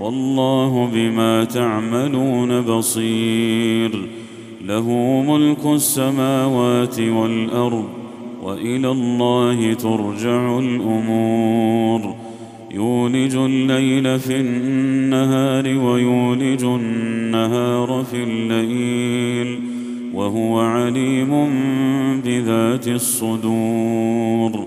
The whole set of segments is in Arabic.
والله بما تعملون بصير. له ملك السماوات والأرض وإلى الله ترجع الأمور. يولج الليل في النهار ويولج النهار في الليل وهو عليم بذات الصدور.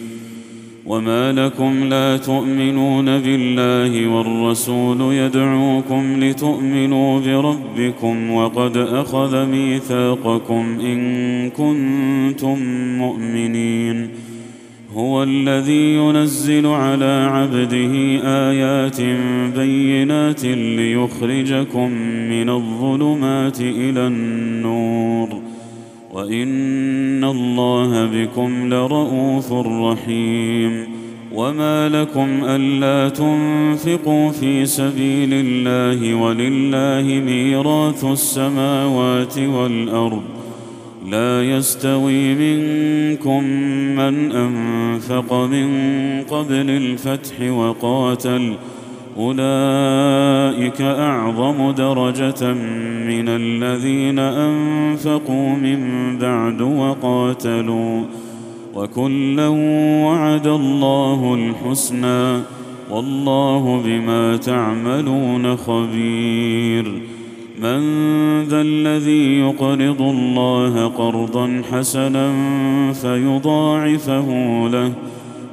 وما لكم لا تؤمنون بالله والرسول يدعوكم لتؤمنوا بربكم وقد اخذ ميثاقكم ان كنتم مؤمنين. هو الذي ينزل على عبده ايات بينات ليخرجكم من الظلمات إلى النور. وإن الله بكم لرءوف رحيم وما لكم ألا تنفقوا في سبيل الله ولله ميراث السماوات والأرض لا يستوي منكم من أنفق من قبل الفتح وقاتل أولئك أعظم درجة من الذين أنفقوا من بعد وقاتلوا وكلا وعد الله الحسنى والله بما تعملون خبير من ذا الذي يقرض الله قرضا حسنا فيضاعفه له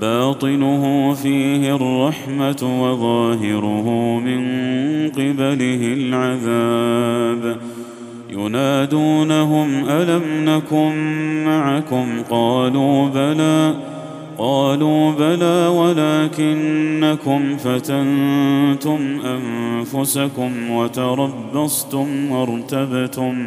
باطنه فيه الرحمة وظاهره من قبله العذاب. ينادونهم ألم نكن معكم؟ قالوا بلى قالوا بلى ولكنكم فتنتم أنفسكم وتربصتم وارتبتم.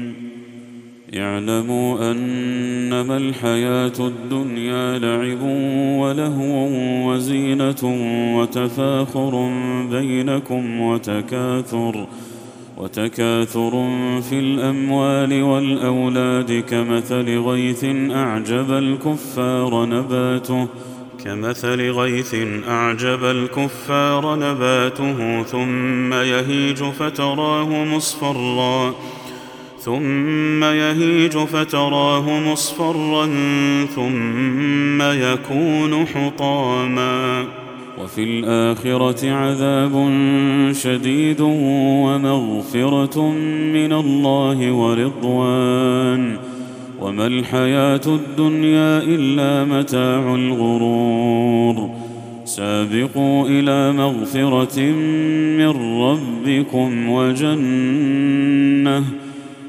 اعلموا أنما الحياة الدنيا لعب ولهو وزينة وتفاخر بينكم وتكاثر وتكاثر في الأموال والأولاد كمثل غيث أعجب الكفار نباته كمثل غيث أعجب الكفار نباته ثم يهيج فتراه مصفرا ثم يهيج فتراه مصفرا ثم يكون حطاما. وفي الآخرة عذاب شديد ومغفرة من الله ورضوان. وما الحياة الدنيا إلا متاع الغرور. سابقوا إلى مغفرة من ربكم وجنة.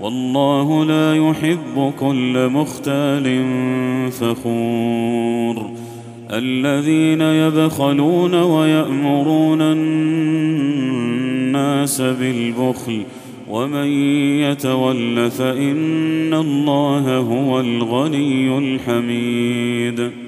والله لا يحب كل مختال فخور. الذين يبخلون ويأمرون الناس بالبخل ومن يتول فإن الله هو الغني الحميد.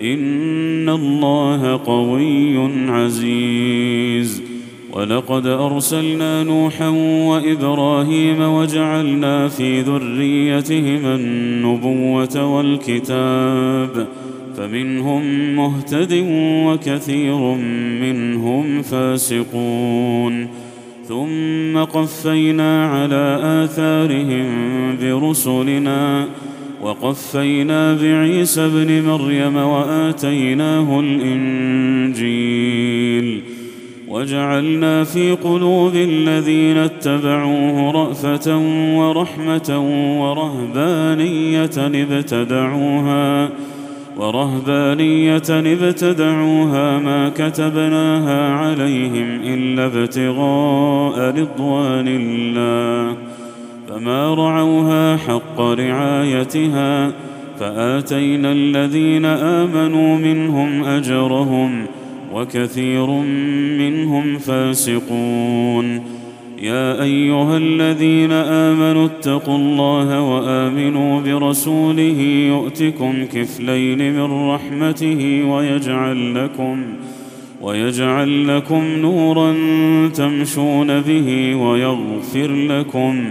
ان الله قوي عزيز. ولقد ارسلنا نوحا وابراهيم وجعلنا في ذريتهما النبوه والكتاب. فمنهم مهتد وكثير منهم فاسقون. ثم قفينا على اثارهم برسلنا وقفينا بعيسى ابن مريم وآتيناه الإنجيل وجعلنا في قلوب الذين اتبعوه رأفة ورحمة ورهبانية ابتدعوها ورهبانية ابتدعوها ما كتبناها عليهم إلا ابتغاء رضوان الله فما رعوها حق رعايتها فاتينا الذين امنوا منهم اجرهم وكثير منهم فاسقون يا ايها الذين امنوا اتقوا الله وامنوا برسوله يؤتكم كفلين من رحمته ويجعل لكم ويجعل لكم نورا تمشون به ويغفر لكم